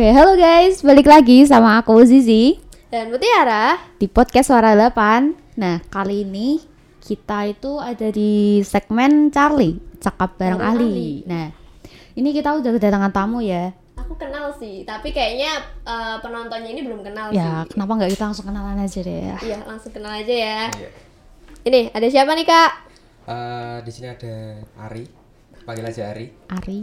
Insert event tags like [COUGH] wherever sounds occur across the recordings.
Oke, halo guys, balik lagi sama aku Zizi Dan Mutiara di podcast Suara 8. Nah, kali ini kita itu ada di segmen Charlie, cakap bareng ahli. ahli. Nah, ini kita udah kedatangan tamu ya. Aku kenal sih, tapi kayaknya eh, penontonnya ini belum kenal Ya, sih kenapa nggak kita langsung kenalan aja deh ya? Iya, langsung kenal aja ya Iya. Ini, ada siapa nih kak? Eh, di sini ada Ari, panggil aja Ari. Ari,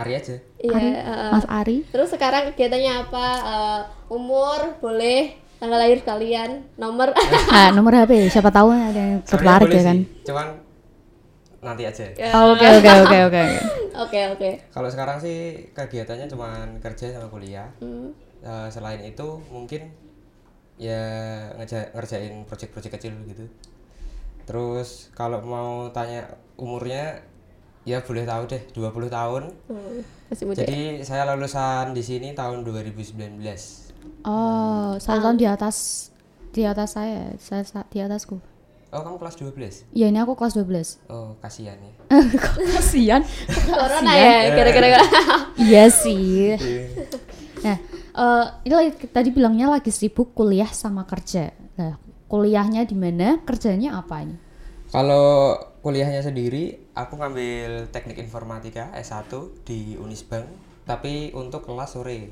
Ari aja. Iya, Ari, eh, Mas Ari. Terus sekarang kegiatannya apa? Eh, umur, boleh Tanggal lahir kalian, nomor [LAUGHS] Ah, nomor HP, siapa tahu ada yang tertarik ya kan? sih, Cuman nanti aja. Oh, Oke, oke, oke, oke. [LAUGHS] Oke, oke Kalau sekarang sih kegiatannya cuman kerja sama kuliah. Hmm. Eh, selain itu mungkin ya ngeja- ngerjain project-project kecil gitu. Terus kalau mau tanya umurnya ya boleh tahu deh 20 tahun. Hmm, Masih muda Jadi saya lulusan di sini tahun 2019. Oh, satu tahun di atas di atas saya, saya sa- di atasku. Oh, kamu kelas 12? Ya ini aku kelas 12 Oh, kasihan ya. [LAUGHS] Kok kasihan? [LAUGHS] Corona ya, gara-gara [LAUGHS] iya sih. Nah, eh ini lagi, tadi bilangnya lagi sibuk kuliah sama kerja. Nah, kuliahnya di mana? Kerjanya apa ini? Kalau kuliahnya sendiri, aku ngambil teknik informatika S1 di Unisbank, tapi untuk kelas sore.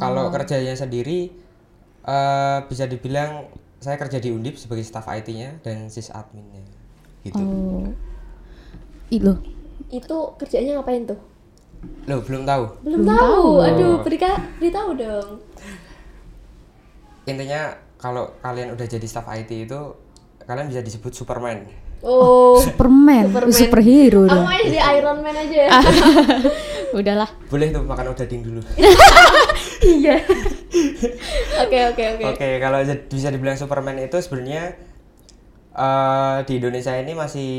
Kalau kerjanya sendiri, eh, bisa dibilang saya kerja di Undip sebagai staff IT-nya dan sysadminnya. Gitu. Oh, itu Itu kerjanya ngapain tuh? Loh, belum tahu. Belum, tahu. Aduh, beri beritahu dong. Intinya kalau kalian udah jadi staff IT itu kalian bisa disebut Superman. Oh, Superman, Superman. superhero aku dong. main jadi Iron Man aja ya. [LAUGHS] Udahlah. Boleh tuh makan odading dulu. [LAUGHS] Iya. Oke, oke, oke. Oke, kalau bisa dibilang Superman itu sebenarnya eh, di Indonesia ini masih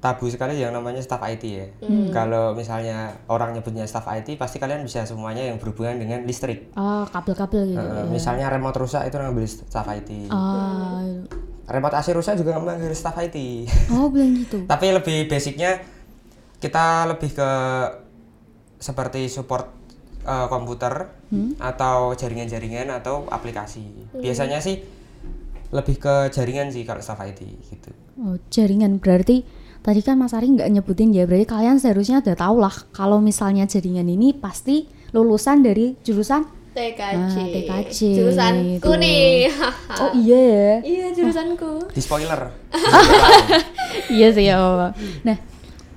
tabu sekali yang namanya staff IT ya. Kalau misalnya orang nyebutnya staff IT, pasti kalian bisa semuanya yang berhubungan dengan listrik. Oh, kabel-kabel gitu. Eh, Misalnya remote rusak itu ngambil staff IT. Ah, Remote AC rusak juga ngambil staff IT. oh bilang gitu. [LAUGHS] Tapi lebih basicnya kita lebih ke seperti support eh, komputer atau jaringan-jaringan atau aplikasi. Biasanya sih lebih ke jaringan sih kalau staff IT gitu. Oh, jaringan berarti tadi kan Mas Ari nggak nyebutin ya, berarti kalian seharusnya udah tahu lah kalau misalnya jaringan ini pasti lulusan dari jurusan TKJ. Ah, TKJ, Jurusanku itu. nih. Oh iya ya. [LAUGHS] iya, jurusanku. Di spoiler. [LAUGHS] iya sih ya. Nah,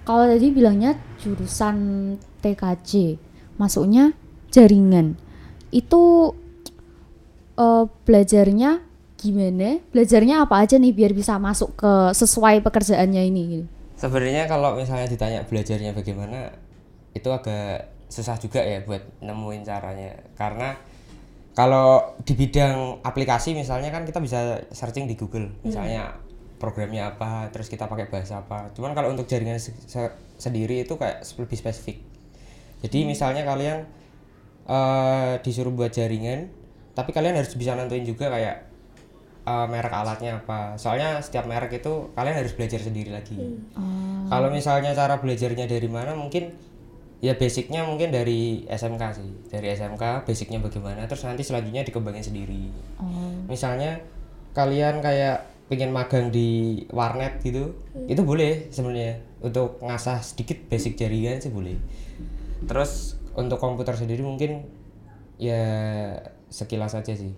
kalau tadi bilangnya jurusan TKJ, masuknya jaringan. Itu eh, belajarnya gimana? Belajarnya apa aja nih biar bisa masuk ke sesuai pekerjaannya ini? gitu? Sebenarnya kalau misalnya ditanya belajarnya bagaimana, itu agak susah juga ya buat nemuin caranya. Karena kalau di bidang aplikasi misalnya kan kita bisa searching di Google, misalnya programnya apa, terus kita pakai bahasa apa. Cuman kalau untuk jaringan se- se- sendiri itu kayak lebih spesifik. Jadi misalnya kalian eh, disuruh buat jaringan, tapi kalian harus bisa nentuin juga kayak eh, merek alatnya apa. Soalnya setiap merek itu kalian harus belajar sendiri lagi. Kalau misalnya cara belajarnya dari mana mungkin ya basicnya mungkin dari SMK sih. Dari SMK basicnya bagaimana terus nanti selanjutnya dikembangin sendiri. Misalnya kalian kayak pengen magang di warnet gitu, itu boleh sebenarnya untuk ngasah sedikit basic jaringan sih boleh. Terus untuk komputer sendiri mungkin ya sekilas saja sih.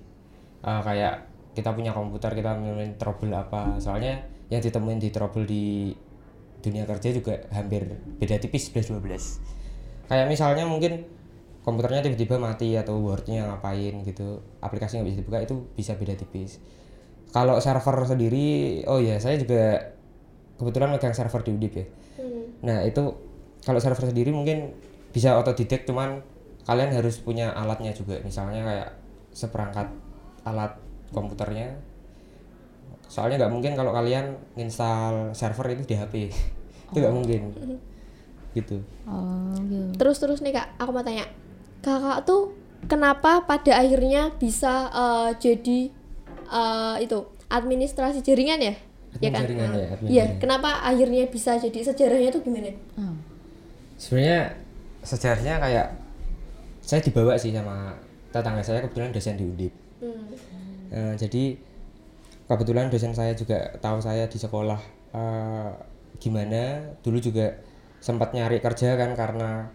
Eh, kayak kita punya komputer kita nemuin trouble apa soalnya yang ditemuin di trouble di dunia kerja juga hampir beda tipis 11 12 kayak misalnya mungkin komputernya tiba-tiba mati atau wordnya ngapain gitu aplikasi nggak bisa dibuka itu bisa beda tipis. Kalau server sendiri oh ya saya juga kebetulan megang server di Udip ya. Nah itu kalau server sendiri mungkin bisa otodidak cuman kalian harus punya alatnya juga. Misalnya kayak seperangkat alat komputernya. Soalnya nggak mungkin kalau kalian install server itu di HP [LAUGHS] itu nggak mungkin [LAUGHS] gitu Oh, gitu. Terus terus nih Kak, aku mau tanya. Kakak tuh kenapa pada akhirnya bisa eh, jadi eh, itu administrasi jaringan ya? Admin jaringan ya, admin Iya, jaringan. kenapa akhirnya bisa jadi sejarahnya tuh gimana? Oh. sebenarnya sejarahnya kayak saya dibawa sih sama tetangga saya kebetulan dosen di Undip Hmm. Eh, jadi kebetulan dosen saya juga tahu saya di sekolah eh, gimana dulu juga sempat nyari kerja kan karena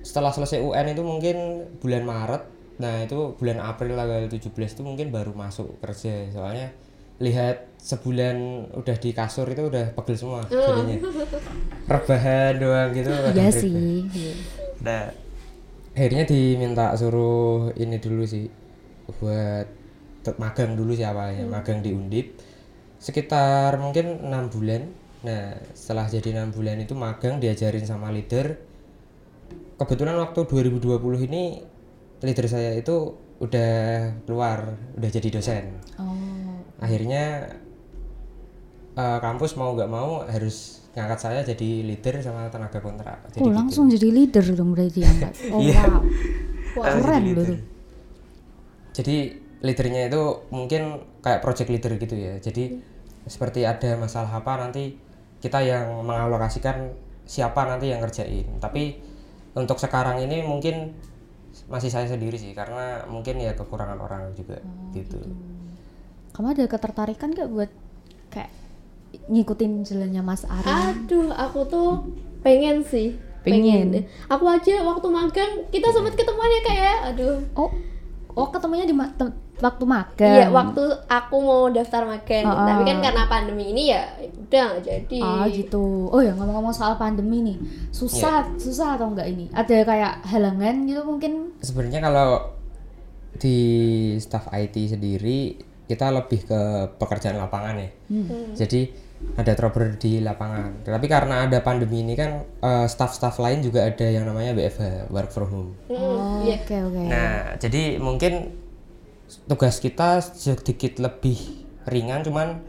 setelah selesai UN itu mungkin bulan Maret. Nah itu bulan April tanggal 17 itu mungkin baru masuk kerja. Soalnya lihat sebulan udah di kasur itu udah pegel semua jadinya. Rebahan doang gitu Iya udah sih. Iya. Nah, akhirnya diminta suruh ini dulu sih buat magang dulu sih awalnya magang di Undip. Sekitar mungkin enam bulan nah setelah jadi enam bulan itu magang diajarin sama leader kebetulan waktu 2020 ini leader saya itu udah keluar udah jadi dosen Oh. akhirnya eh, kampus mau nggak mau harus ngangkat saya jadi leader sama tenaga kontrak jadi Oh, gitu. langsung jadi leader dong berarti angkat. [LAUGHS] Oh, Iya. wow. Wah, keren jadi loh tuh. jadi leadernya itu mungkin kayak project leader gitu ya jadi seperti ada masalah apa nanti kita yang mengalokasikan siapa nanti yang ngerjain tapi untuk sekarang ini mungkin masih saya sendiri sih karena mungkin ya kekurangan orang juga gitu Kamu ada ketertarikan gak buat kayak ngikutin jalannya Mas Ari? Aduh, aku tuh pengen sih. Pengen. Aku aja waktu magang kita sempat ketemuan ya kayak, aduh. Oh, oh ketemunya di ma- waktu magang. Iya, waktu aku mau daftar magang. Oh, Tapi kan oh. karena pandemi ini ya udah nggak jadi. Ah gitu. Oh ya ngomong-ngomong soal pandemi nih, susah Iya. susah atau enggak ini? Ada kayak halangan gitu mungkin? sebenarnya kalau di staff IT sendiri kita lebih ke pekerjaan lapangan ya Hmm. jadi ada trouble di lapangan tapi karena ada pandemi ini kan eh, staff-staff lain juga ada yang namanya WFH work from home Hmm, Oh, iya. Oke oke. nah jadi mungkin tugas kita sedikit lebih ringan cuman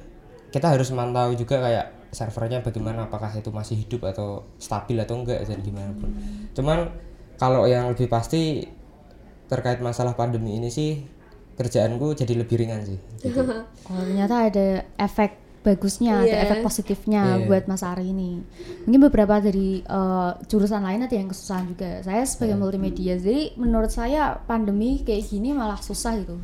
kita harus mantau juga kayak servernya bagaimana apakah itu masih hidup atau stabil atau enggak dan gimana pun cuman kalau yang lebih pasti terkait masalah pandemi ini sih kerjaanku jadi lebih ringan sih [LAUGHS] gitu. Oh ternyata ada efek bagusnya, ada Iya. efek positifnya Iya. buat Mas Ari ini. Mungkin beberapa dari eh, jurusan lain ada yang kesusahan juga. Saya sebagai Iya. multimedia, jadi menurut saya pandemi kayak gini malah susah gitu.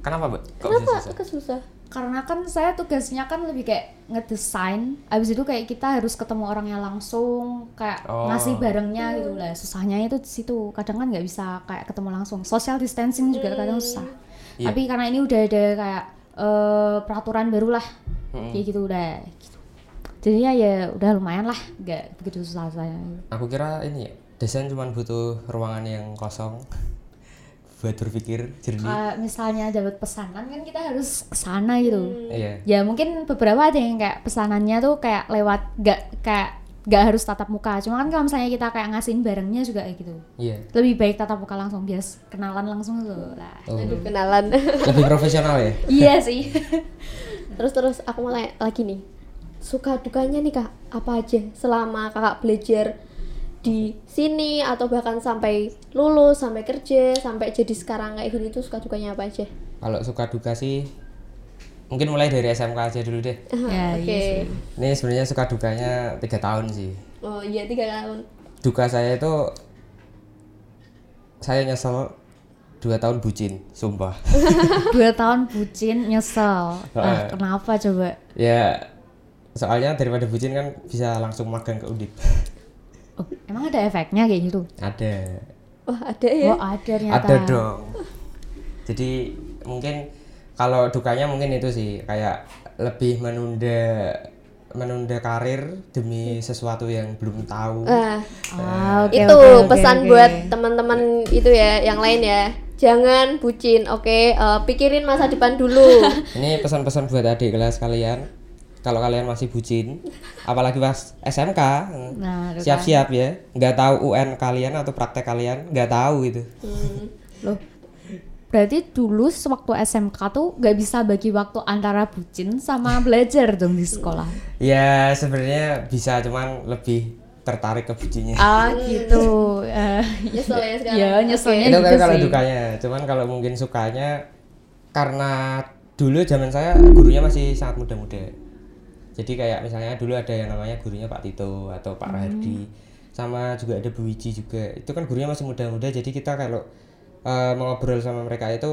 kenapa bisa Kenapa susah? kesusah? Karena kan saya tugasnya kan lebih kayak ngedesain, abis itu kayak kita harus ketemu orangnya langsung, kayak Oh. ngasih barangnya gitu lah. Susahnya itu di situ. Kadang kan nggak bisa kayak ketemu langsung. Social distancing juga kadang susah. Iya. Tapi karena ini udah ada kayak eh, peraturan baru lah, Mm-mm. kayak gitu udah. Gitu. Jadinya ya udah lumayan lah, nggak begitu susah saya. aku kira ini ya desain cuma butuh ruangan yang kosong [LAUGHS] buat berpikir jernih Kayak misalnya dapat pesanan kan kita harus ke sana gitu. iya ya mungkin beberapa ada yang kayak pesanannya tuh kayak lewat gak kayak gak harus tatap muka cuma kan kalau misalnya kita kayak ngasihin barangnya juga kayak gitu iya lebih baik tatap muka langsung bias kenalan langsung tuh lah oh. Aduh, kenalan. [LAUGHS] lebih profesional ya iya sih [LAUGHS] terus terus aku mau tanya lagi nih. Suka dukanya nih Kak, apa aja selama Kakak belajar di sini atau bahkan sampai lulus, sampai kerja, sampai jadi sekarang kayak gini tuh suka dukanya apa aja? kalau suka duka sih mungkin mulai dari SMK aja dulu deh. [LAUGHS] Ya Oke. iya sih. Ini sebenarnya suka dukanya tiga tahun sih. Oh iya tiga tahun. duka saya itu saya nyesel dua tahun bucin sumpah. [LAUGHS] Dua tahun bucin nyesel. Ah, kenapa coba? Ya soalnya daripada bucin kan bisa langsung magang ke Undip. [LAUGHS] Oh, emang ada efeknya kayak gitu? Ada. Wah ada ya. oh ada ternyata. Ada dong. Jadi mungkin kalau dukanya mungkin itu sih kayak lebih menunda menunda karir demi sesuatu yang belum tahu Wah, Ah, oke, itu oke, oke, pesan oke. buat teman-teman itu ya yang lain ya. Jangan bucin, oke? Eh, pikirin masa depan dulu. [LAUGHS] ini pesan-pesan buat adik kelas kalian kalau kalian masih bucin apalagi pas SMK nah kan. siap-siap ya nggak tahu UN kalian atau praktek kalian nggak tahu gitu Hmm. Loh, berarti dulu sewaktu SMK tuh gak bisa bagi waktu antara bucin sama belajar dong di sekolah. ya sebenarnya bisa cuman lebih tertarik ke bucinnya Ah gitu. Eh, Nyesel ya sekarang. Ya, nyeselnya itu kan gitu kalau sih. dukanya cuman kalau mungkin sukanya karena dulu zaman saya gurunya masih sangat muda-muda jadi kayak misalnya dulu ada yang namanya gurunya Pak Tito atau Pak Rahardi sama juga ada Bu Wiji juga itu kan gurunya masih muda-muda jadi kita kalau eh, mengobrol sama mereka itu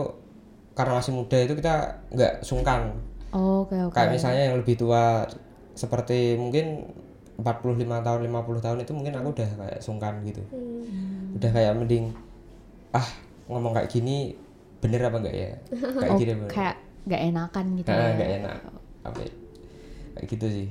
karena masih muda itu kita nggak sungkan Oh, Oke oke. kayak misalnya yang lebih tua seperti mungkin 45 tahun 50 tahun itu mungkin aku udah kayak sungkan gitu udah kayak mending ah ngomong kayak gini bener apa enggak ya [LAUGHS] kayak Oh, gini bener. kayak nggak enakan gitu Nah, ya. enak apa ya? kayak gitu sih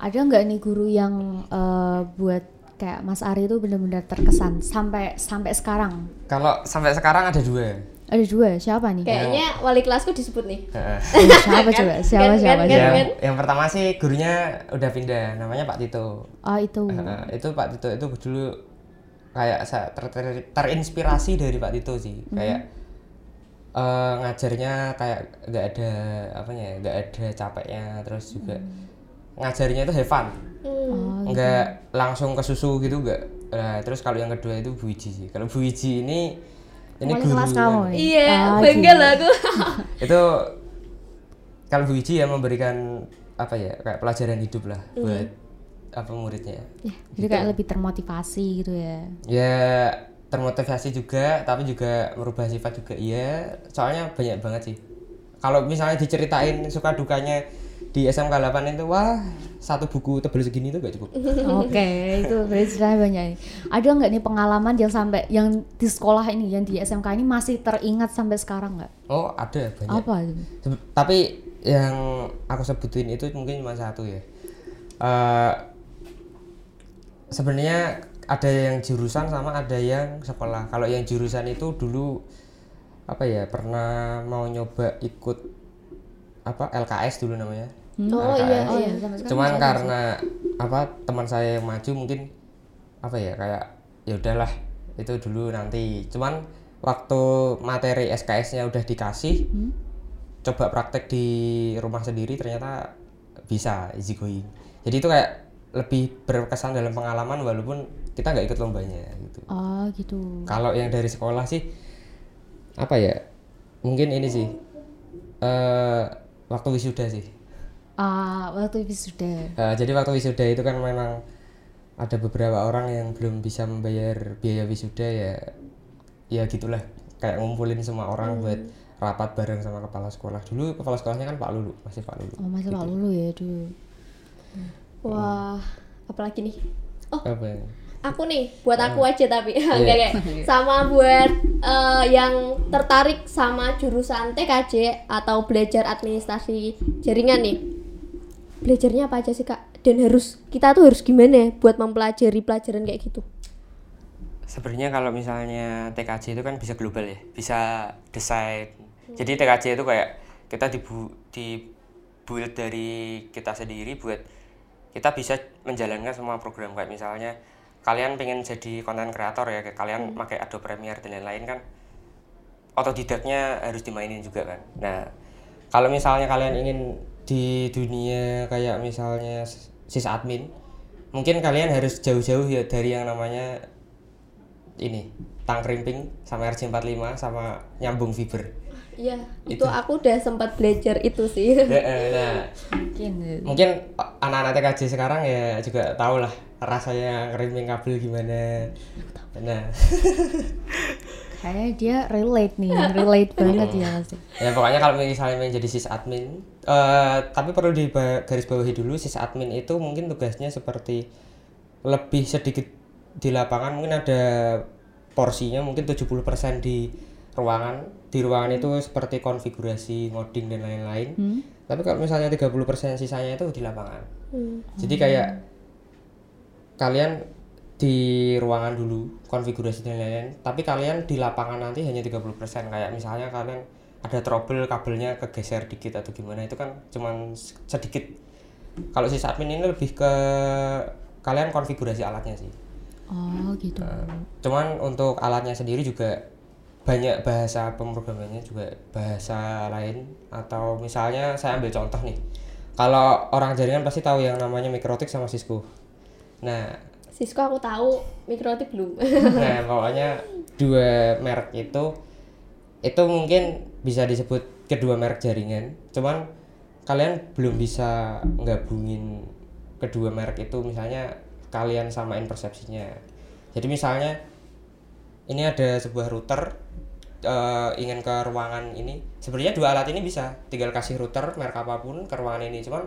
Ada nggak nih guru yang eh, buat kayak Mas Ari itu benar-benar terkesan sampai sampai sekarang? kalau sampai sekarang ada dua Ada dua, siapa nih? Kayaknya wali kelasku disebut nih. Heeh. Oh, siapa coba? Siapa kan, siapa? kan, siapa? yang, kan. yang pertama sih gurunya udah pindah namanya Pak Tito Oh itu. Itu Pak Tito itu dulu kayak saya ter- ter- terinspirasi dari Pak Tito sih kayak eh, ngajarnya kayak nggak ada apanya ya nggak ada capeknya terus juga ngajarnya itu have fun. Oh, nggak langsung ke susu gitu nggak. Nah, terus kalau yang kedua itu Bu Wiji sih. Kalau Bu Wiji ini ini Wali guru kelas kamu yang- ya? Iya, Ah, bangga gitu. lah aku. [LAUGHS] itu kalau Bu Wiji ya memberikan apa ya kayak pelajaran hidup lah buat apa muridnya. Ya, jadi kayak lebih termotivasi gitu ya. ya termotivasi juga tapi juga merubah sifat juga. Iya soalnya banyak banget sih kalau misalnya diceritain suka dukanya di SMK 8 itu wah satu buku tebel segini itu gak cukup. [LAUGHS] Oke, itu berarti banyak. Ada nggak nih pengalaman yang sampai yang di sekolah ini, yang di SMK ini masih teringat sampai sekarang nggak? oh ada banyak. Apa tapi yang aku sebutin itu mungkin cuma satu ya. Eh, sebenarnya ada yang jurusan sama ada yang sekolah. Kalau yang jurusan itu dulu apa ya pernah mau nyoba ikut apa LKS dulu namanya Oh LKS. iya, Oh iya. ya, cuman karena apa teman saya yang maju mungkin apa ya kayak ya udahlah itu dulu nanti cuman waktu materi SKS-nya udah dikasih coba praktek di rumah sendiri ternyata bisa easy going jadi itu kayak lebih berkesan dalam pengalaman walaupun kita nggak ikut lombanya gitu Oh gitu. kalau yang dari sekolah sih apa ya? Mungkin ini sih. Eh waktu wisuda sih. Ah, waktu wisuda. Eh, jadi waktu wisuda itu kan memang ada beberapa orang yang belum bisa membayar biaya wisuda ya ya gitulah. Kayak ngumpulin semua orang buat rapat bareng sama kepala sekolah. Dulu kepala sekolahnya kan Pak Lulu masih Pak Lulu. Oh masih Pak Lulu ya dulu. Wah, apalagi nih? Oh, apa ya? Aku nih buat aku aja tapi. [LAUGHS] Iya. enggak kayak [LAUGHS] sama buat eh, yang tertarik sama jurusan TKJ atau belajar administrasi jaringan nih. Belajarnya apa aja sih kak? Dan harus kita tuh harus gimana ya buat mempelajari pelajaran kayak gitu? Sebenarnya kalau misalnya TKJ itu kan bisa global ya bisa desain. Jadi TKJ itu kayak kita dibu di build dari kita sendiri buat kita bisa menjalankan semua program. Kayak misalnya kalian pengen jadi konten kreator ya kayak kalian pakai Adobe Premiere dan lain-lain kan otodidaknya harus dimainin juga kan. Nah kalau misalnya kalian ingin di dunia kayak misalnya sysadmin mungkin kalian harus jauh-jauh ya dari yang namanya ini tang krimping sama RJ45 sama nyambung fiber iya itu aku udah sempat belajar itu sih nah Mungkin. gitu. mungkin anak-anak TKJ sekarang ya juga tahu lah rasanya ngerimping kabel gimana nah [LAUGHS] Kayaknya dia relate nih, relate banget ya pasti. ya pokoknya kalau misalnya menjadi sysadmin eh tapi perlu di garis bawahi dulu sysadmin itu mungkin tugasnya seperti lebih sedikit di lapangan mungkin ada porsinya mungkin 70% di ruangan. Di ruangan itu seperti konfigurasi ngoding dan lain-lain. Tapi kalau misalnya 30% sisanya itu di lapangan. Hmm. jadi kayak kalian di ruangan dulu konfigurasi dan lain-lain tapi kalian di lapangan nanti hanya 30% kayak misalnya kalian ada trouble kabelnya kegeser dikit atau gimana itu kan cuman sedikit. Kalau si admin ini lebih ke kalian konfigurasi alatnya sih Oh gitu. cuman untuk alatnya sendiri juga banyak bahasa pemrogramannya juga bahasa lain atau misalnya saya ambil contoh nih. Kalau orang jaringan pasti tahu yang namanya Mikrotik sama Cisco. Nah Cisco aku tahu Mikrotik belum. [LAUGHS] nah pokoknya dua merek itu itu mungkin bisa disebut kedua merek jaringan. Cuman kalian belum bisa gabungin kedua merek itu. Misalnya kalian samain persepsinya. Jadi misalnya ini ada sebuah router eh, ingin ke ruangan ini. Sebenarnya dua alat ini bisa tinggal kasih router merek apa pun ke ruangan ini. Cuman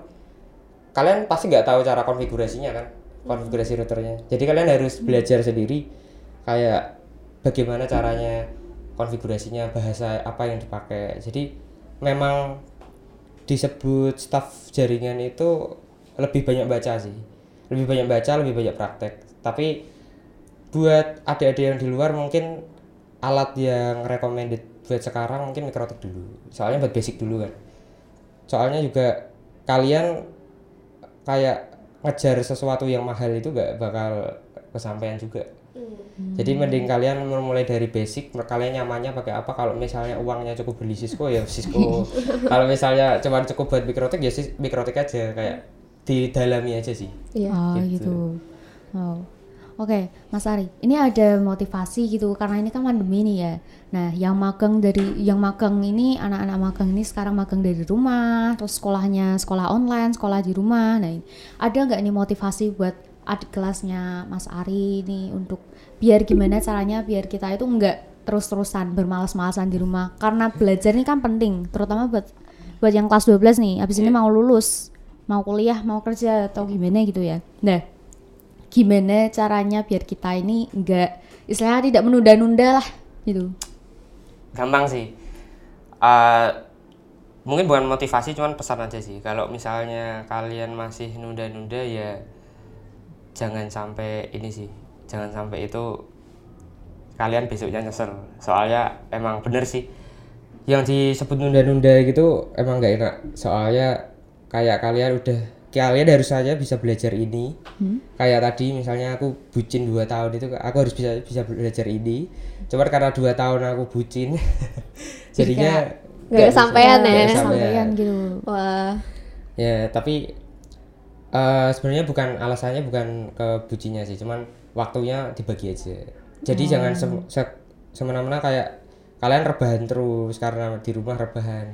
kalian pasti nggak tahu cara konfigurasinya kan konfigurasi routernya. Jadi kalian harus belajar sendiri kayak bagaimana caranya konfigurasinya bahasa apa yang dipakai. Jadi memang disebut staff jaringan itu lebih banyak baca sih lebih banyak baca lebih banyak praktek. Tapi buat adik-adik yang di luar mungkin alat yang recommended buat sekarang mungkin mikrotik dulu. Soalnya buat basic dulu kan. Soalnya juga kalian kayak ngejar sesuatu yang mahal itu gak bakal kesampaian juga. Jadi mending kalian mulai dari basic kalian nyamannya pakai apa? Kalau misalnya uangnya cukup beli Cisco ya Cisco. [LAUGHS] Kalau misalnya cuma cukup buat mikrotik ya mikrotik aja kayak didalami aja sih Iya. Oh Gitu. gitu. Oh. Oke, Mas Ari, ini ada motivasi gitu karena ini kan pandemi nih ya. Nah, yang magang dari yang magang ini anak-anak magang ini sekarang magang dari rumah, terus sekolahnya sekolah online, sekolah di rumah. Nah, ini- ada nggak nih motivasi buat adik kelasnya Mas Ari ini untuk biar gimana caranya biar kita itu nggak terus-terusan bermalas-malasan di rumah karena belajar ini kan penting, terutama buat buat yang kelas 12 nih, habis ini mau lulus, mau kuliah, mau kerja atau gimana gitu ya. Nah, gimana caranya biar kita ini enggak istilahnya tidak menunda-nunda lah gitu. gampang sih. Eh, mungkin bukan motivasi cuman pesan aja sih. Kalau misalnya kalian masih nunda-nunda ya jangan sampai ini sih. Jangan sampai itu kalian besoknya nyesel. Soalnya emang bener sih. Yang disebut nunda-nunda gitu emang nggak enak. Soalnya kayak kalian udah kalian harus saja bisa belajar ini. Kayak tadi misalnya aku bucin dua tahun itu aku harus bisa bisa belajar ini. Cuman karena dua tahun aku bucin [LAUGHS] jadinya nggak kesampaian bisa- ya. nggak Sampean gitu. Wah, ya tapi eh, sebenarnya bukan alasannya bukan ke bucinya sih cuman waktunya dibagi aja. Jadi jangan sem- se- semena-mena kayak kalian rebahan terus karena di rumah rebahan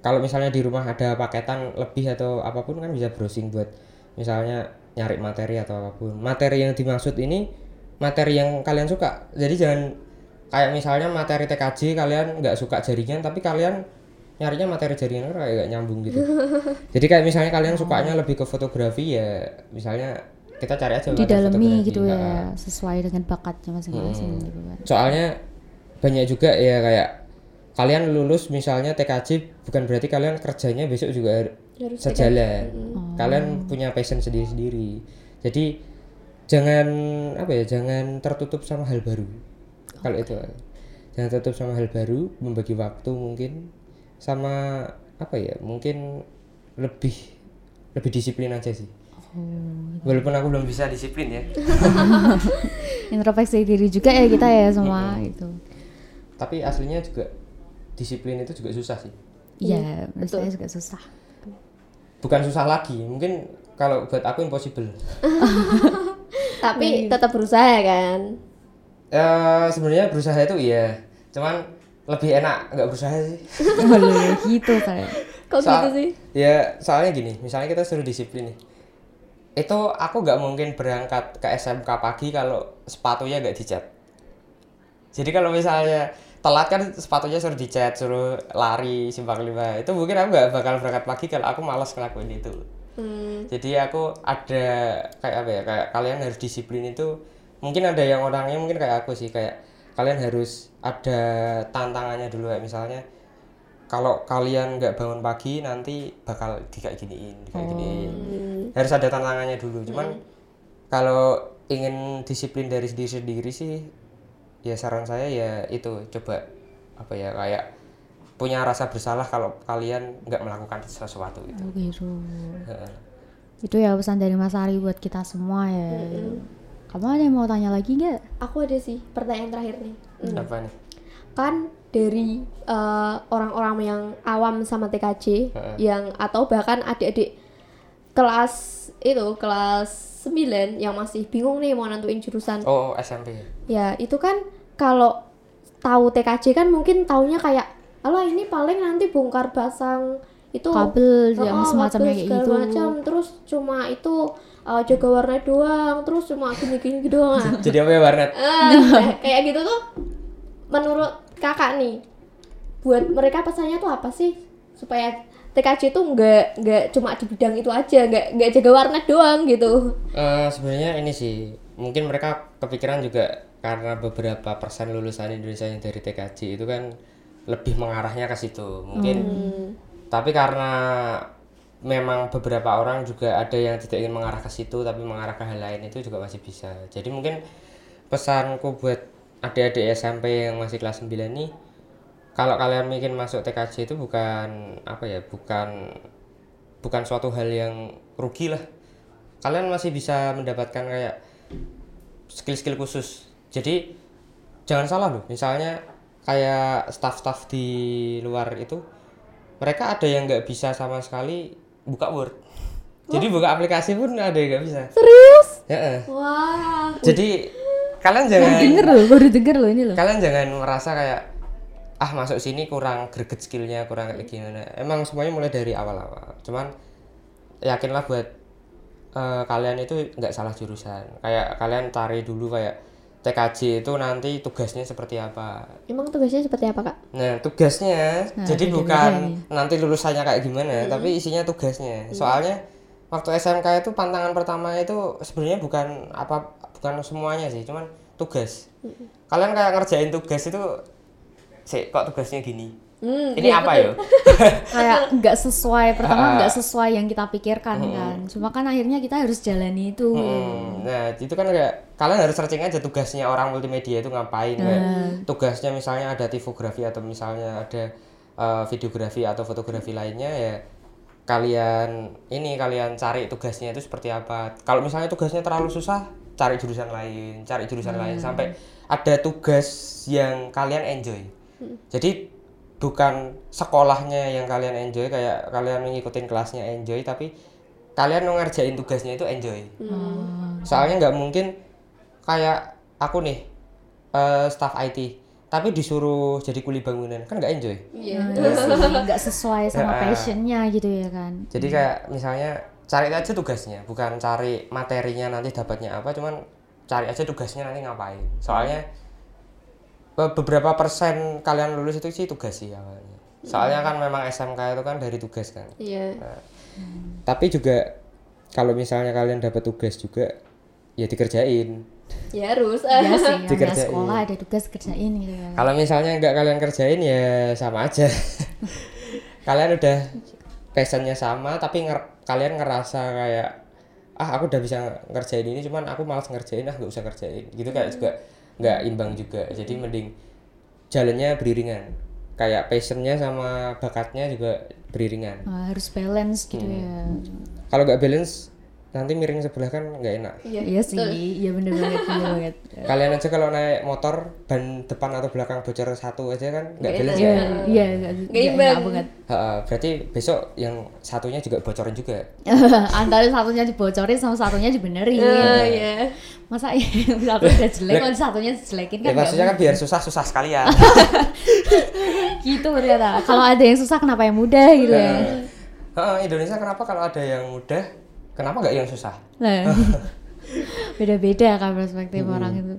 kalau misalnya di rumah ada paketan lebih atau apa pun kan bisa browsing buat misalnya nyari materi atau apa pun. Materi yang dimaksud ini materi yang kalian suka. Jadi jangan kayak misalnya materi TKJ kalian nggak suka jaringan tapi kalian nyarinya materi jaringan kayak nggak nyambung gitu. [LAUGHS] Jadi kayak misalnya kalian sukanya lebih ke fotografi ya misalnya kita cari aja Didalami fotografi. gitu Nah, ya, sesuai dengan bakatnya masing-masing gitu kan. soalnya banyak juga ya kayak kalian lulus misalnya TKJ bukan berarti kalian kerjanya besok juga har- Harus sejalan. Kalian punya passion sendiri-sendiri. Jadi jangan apa ya jangan tertutup sama hal baru. Kalau itu jangan tertutup sama hal baru membagi waktu mungkin sama apa ya mungkin lebih lebih disiplin aja sih. Walaupun aku belum bisa disiplin ya. [LAUGHS] Introspeksi diri juga ya kita ya semua gitu. tapi aslinya juga disiplin itu juga susah sih Iya, menurut saya juga susah. bukan susah lagi mungkin kalau buat aku impossible [LAUGHS] Tapi tetap berusaha ya kan. Eh sebenarnya berusaha itu iya cuman lebih enak nggak berusaha sih [LAUGHS] Boleh gitu saya. Kok Soal- gitu sih? ya soalnya gini misalnya kita suruh disiplin nih itu aku nggak mungkin berangkat ke SMK pagi kalau sepatunya nggak dicat jadi kalau misalnya telat kan sepatunya suruh dicat suruh lari simpang lima. Itu mungkin aku nggak bakal berangkat pagi kalau aku malas ngelakuin itu. Hmm, jadi aku ada kayak apa ya kayak kalian harus disiplin itu. Mungkin ada yang orangnya mungkin kayak aku sih kayak kalian harus ada tantangannya dulu. Kayak misalnya kalau kalian nggak bangun pagi nanti bakal di kayak giniin di kayak giniin. Harus ada tantangannya dulu. Cuman kalau ingin disiplin dari diri sendiri sih ya saran saya ya itu coba apa ya kayak punya rasa bersalah kalau kalian nggak melakukan sesuatu itu Oh, gitu. Heeh. Itu ya pesan dari Mas Ari buat kita semua ya. Kamu ada yang mau tanya lagi nggak? aku ada sih pertanyaan terakhir nih. Hmm. apa nih Kan dari eh, orang-orang yang awam sama TKJ Heeh. yang atau bahkan adik-adik kelas itu kelas 9 yang masih bingung nih mau nentuin jurusan Oh, SMP. Ya, itu kan kalau tahu TKJ kan mungkin taunya kayak alah ini paling nanti bongkar pasang itu Kabel yang Oh, semacamnya kabel kayak gitu. macam. terus cuma itu uh, jaga warna doang terus cuma gini-gini doang ah. [LAUGHS] jadi apa ya warnet kayak- kayak gitu tuh menurut kakak nih buat mereka pesannya tuh apa sih supaya TKJ tuh nggak nggak cuma di bidang itu aja nggak nggak jaga warnet doang gitu. Eh, sebenarnya ini sih mungkin mereka kepikiran juga karena beberapa persen lulusan Indonesia yang dari TKJ itu kan lebih mengarahnya ke situ mungkin. Tapi karena memang beberapa orang juga ada yang tidak ingin mengarah ke situ tapi mengarah ke hal lain itu juga masih bisa. Jadi mungkin pesanku buat adik-adik SMP yang masih kelas 9 nih kalau kalian mungkin masuk TKJ itu bukan apa ya bukan bukan suatu hal yang rugi lah. Kalian masih bisa mendapatkan kayak skill-skill khusus. Jadi jangan salah loh. Misalnya kayak staff-staff di luar itu mereka ada yang nggak bisa sama sekali buka Word. Jadi buka aplikasi pun ada yang nggak bisa. Serius? Ya, eh. wah. Jadi kalian jangan denger loh baru denger loh ini loh. kalian jangan merasa kayak ah masuk sini kurang greget skillnya kurang kayak gimana. Emang semuanya mulai dari awal-awal. Cuman yakinlah buat eh, kalian itu nggak salah jurusan. Kayak kalian cari dulu kayak TKJ itu nanti tugasnya seperti apa. Emang tugasnya seperti apa kak? Nah tugasnya Nah, jadi bukan ini. nanti lulusannya kayak gimana tapi isinya tugasnya. Soalnya waktu SMK itu pantangan pertama itu sebenarnya bukan apa bukan semuanya sih cuman tugas. Kalian kayak ngerjain tugas itu sih kok tugasnya gini? Hmm, ini apa ya? [LAUGHS] Kayak nggak sesuai pertama Ah. nggak sesuai yang kita pikirkan kan. Cuma kan akhirnya kita harus jalani itu Hmm, nah itu kan kayak kalian harus searching aja tugasnya orang multimedia itu ngapain. Kayak tugasnya misalnya ada tipografi atau misalnya ada eh, videografi atau fotografi lainnya ya kalian ini kalian cari tugasnya itu seperti apa. Kalau misalnya tugasnya terlalu susah cari jurusan lain cari jurusan lain. Sampai ada tugas yang kalian enjoy jadi bukan sekolahnya yang kalian enjoy kayak kalian mengikutin kelasnya enjoy tapi kalian mau ngerjain tugasnya itu enjoy. Soalnya nggak mungkin kayak aku nih eh, staff IT tapi disuruh jadi kuli bangunan kan nggak enjoy? Iya. Iya nggak sesuai sama Ya. passionnya gitu ya kan? Jadi kayak misalnya cari aja tugasnya bukan cari materinya nanti dapatnya apa cuman cari aja tugasnya nanti ngapain. Soalnya be- beberapa persen kalian lulus itu sih tugas sih awalnya. Soalnya kan memang SMK itu kan dari tugas kan. Iya. Tapi juga kalau misalnya kalian dapat tugas juga ya dikerjain. Ya harus. Ya sih [LAUGHS] Dikerjain. sekolah ada tugas kerjain gitu kan kalau misalnya nggak kalian kerjain ya sama aja. [LAUGHS] Kalian udah passionnya sama tapi nger- kalian ngerasa kayak ah aku udah bisa ngerjain ini cuman aku malas ngerjain ah nggak usah ngerjain gitu kayak juga nggak imbang juga. Jadi mending jalannya beriringan. Kayak passionnya sama bakatnya juga beriringan. Nah, harus balance gitu Hmm. ya. Kalau nggak balance nanti miring sebelah kan nggak enak. Iya sih. iya bener banget [LAUGHS] bener banget. Kalian aja kalau naik motor ban depan atau belakang bocor satu aja kan nggak iya ya? Iya nggak nggak imbang. enak banget. Ha, berarti besok yang satunya juga bocorin juga [LAUGHS] antara satunya dibocorin sama satunya dibenerin. Oh, iya. masa [LAUGHS] yang satu udah jelek kalau satunya dijelekin kan ya maksudnya kan biar susah susah sekalian. Gitu ternyata. Kalau ada yang susah kenapa yang mudah gitu ya? Ha, Indonesia kenapa kalau ada yang mudah kenapa nggak yang susah? Lah. [LAUGHS] beda-beda kan perspektif Hmm. orang itu.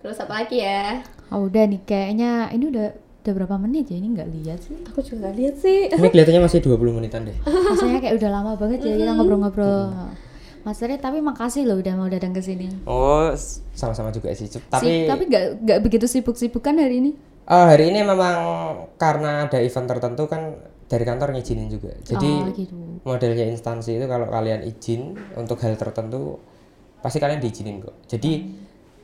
Terus apa lagi ya? Oh udah nih kayaknya ini udah udah berapa menit ya? Ini nggak lihat sih. Aku juga nggak lihat sih. Ini kelihatannya masih 20 menitan deh. Rasanya kayak udah lama banget ya kita ngobrol-ngobrol. Mas Eri tapi makasih loh udah mau datang ke sini. Oh sama-sama juga sih. Tapi tapi tapi nggak nggak begitu sibuk-sibuk kan hari ini? Eh, hari ini memang karena ada event tertentu kan dari kantor ngizinin juga. Jadi oh gitu. modelnya instansi itu kalau kalian izin untuk hal tertentu pasti kalian diizinin kok. Jadi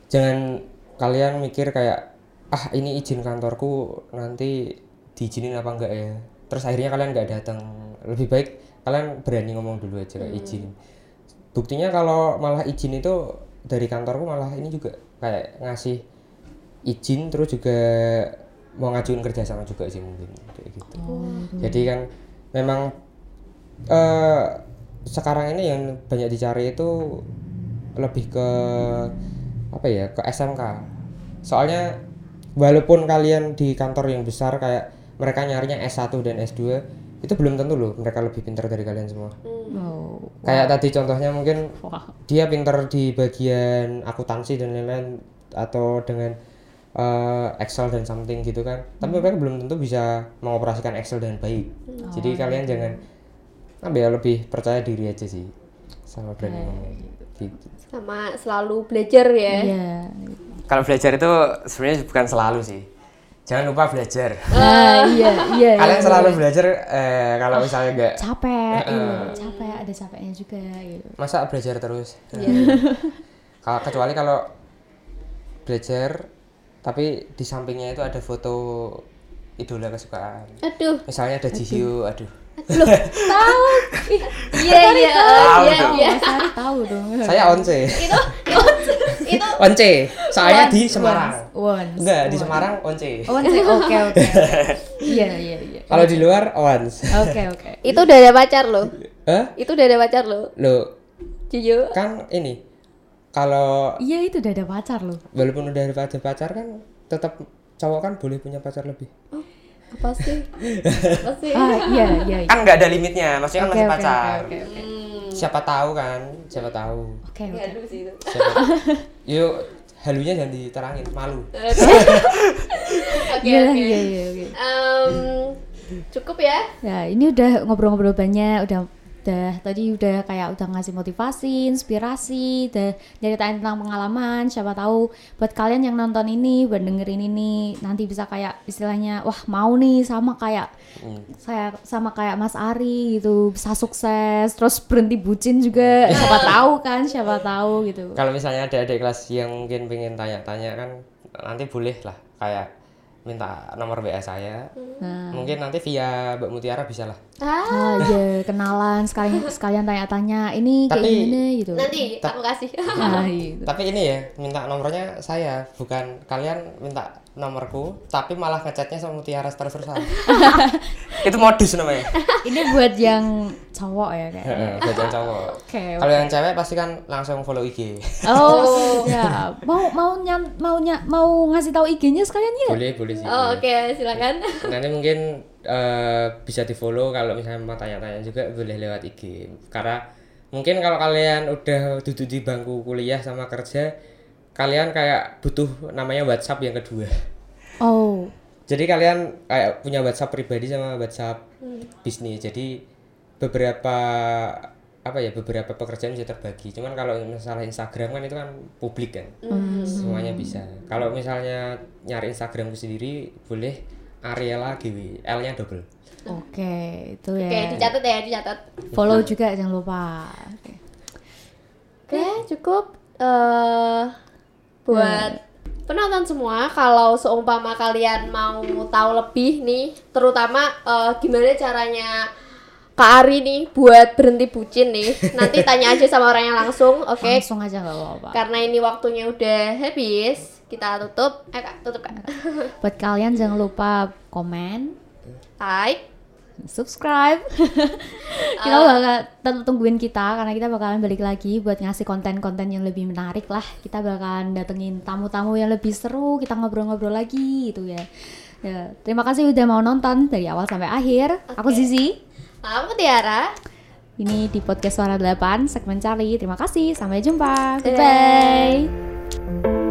jangan kalian mikir kayak ah ini izin kantorku nanti diizinin apa enggak ya? Terus akhirnya kalian nggak datang. Lebih baik kalian berani ngomong dulu aja kayak izin. Buktinya kalau malah izin itu dari kantorku malah ini juga kayak ngasih izin terus juga mau ngajuin kerjasama juga sih mungkin kayak gitu. Jadi kan memang eh sekarang ini yang banyak dicari itu lebih ke apa ya ke SMK soalnya walaupun kalian di kantor yang besar kayak mereka nyarinya S1 dan S2 itu belum tentu loh mereka lebih pintar dari kalian semua. Oh. kayak tadi contohnya mungkin Wah. dia pintar di bagian akuntansi dan lain-lain atau dengan eh, Excel dan something gitu kan. Tapi mereka belum tentu bisa mengoperasikan Excel dengan baik. Jadi kalian jangan apa ya lebih percaya diri aja sih sama berani ngomong gitu. Sama selalu belajar ya. Iya. kalau belajar itu sebenarnya bukan selalu sih. Jangan lupa belajar. Ah, iya, iya. kalian iya. selalu belajar eh, kalau misalnya enggak capek, iya, capek ada capeknya juga gitu. masa belajar terus? Kalau kecuali kalau belajar tapi di sampingnya itu ada foto idola kesukaan. Aduh. Misalnya ada Jihyo aduh. loh tahu. Iya iya Tahu. iya dong. iya. Tahu dong. saya once. Itu itu itu. Once. Soalnya di Once, Semarang. Once. enggak di once. Semarang once. Once, oke oke. [LAUGHS] Iya iya iya. kalau di luar once. Oke [LAUGHS] oke. itu udah ada pacar lo Hah? itu udah ada pacar lo lo jujur kan ini kalau Iya itu udah ada pacar loh. walaupun udah ada pacar kan tetap cowok kan boleh punya pacar lebih apa sih apa sih Ah iya iya. iya. kan nggak ada limitnya maksudnya kan Oke masih oke pacar oke oke. siapa tahu kan siapa tahu Oke oke. Aduh sih itu [LAUGHS] yuk halunya jangan diterangin malu oke Iya oke iya iya oke. Cukup ya Ya ini udah ngobrol-ngobrol banyak, udah udah tadi udah kayak udah ngasih motivasi, inspirasi, udah nyeritain tentang pengalaman. Siapa tahu buat kalian yang nonton ini, buat dengerin ini, nanti bisa kayak istilahnya, wah mau nih sama kayak saya sama kayak Mas Ari gitu, bisa sukses, terus berhenti bucin juga. siapa tahu kan, siapa tahu gitu. kalau misalnya ada adik kelas yang mungkin pengen tanya-tanya kan nanti boleh lah kayak minta nomor WA saya Nah. mungkin nanti via Mbak Mutiara bisa lah ah Ah, iya, kenalan sekalian sekalian tanya-tanya ini kayak Tapi- gimana gitu. nanti aku kasih [LAUGHS] Ah, gitu. tapi ini ya minta nomornya saya bukan kalian minta nomorku tapi malah ngechatnya sama Mutiara terus-terusan [LAUGHS] itu modus namanya Ini buat yang cowok ya kayak. Heeh, buat yang cowok Oke. kalau yang cewek pasti kan langsung follow IG Oh, [LAUGHS] ya. Mau mau nyam, mau nya, mau ngasih tahu IG-nya sekalian ya? boleh boleh sih oh oke silakan nanti mungkin eh, bisa di follow kalau misalnya mau tanya-tanya juga boleh lewat IG karena mungkin kalau kalian udah duduk di bangku kuliah sama kerja kalian kayak butuh namanya WhatsApp yang kedua. Oh. jadi kalian kayak punya WhatsApp pribadi sama WhatsApp bisnis. Jadi beberapa apa ya beberapa pekerjaan bisa terbagi. Cuman kalau masalah Instagram kan itu kan publik kan. Semuanya bisa. Kalau misalnya nyari Instagramku sendiri boleh Ariela GW L nya double. Oke, itu ya. oke dicatat ya dicatat. Follow juga jangan lupa. Oke. Oke, cukup. Eh buat penonton semua kalau seumpama kalian mau tahu lebih nih, terutama eh, gimana caranya Kak Ari nih buat berhenti bucin nih. [LAUGHS] Nanti tanya aja sama orangnya langsung, oke? Langsung aja nggak apa-apa. Karena ini waktunya udah habis, kita tutup. Eh Kak, tutup Kak. Buat kalian jangan lupa komen, Like, subscribe. [LAUGHS] kita bakal tetap tungguin kita karena kita bakalan balik lagi buat ngasih konten-konten yang lebih menarik lah. Kita bakalan datengin tamu-tamu yang lebih seru, kita ngobrol-ngobrol lagi gitu ya. Ya, terima kasih udah mau nonton dari awal sampai akhir. Aku Zizi. aku Tiara. Ini di podcast Suara 8 segmen Charlie. Terima kasih. Sampai jumpa. Bye bye.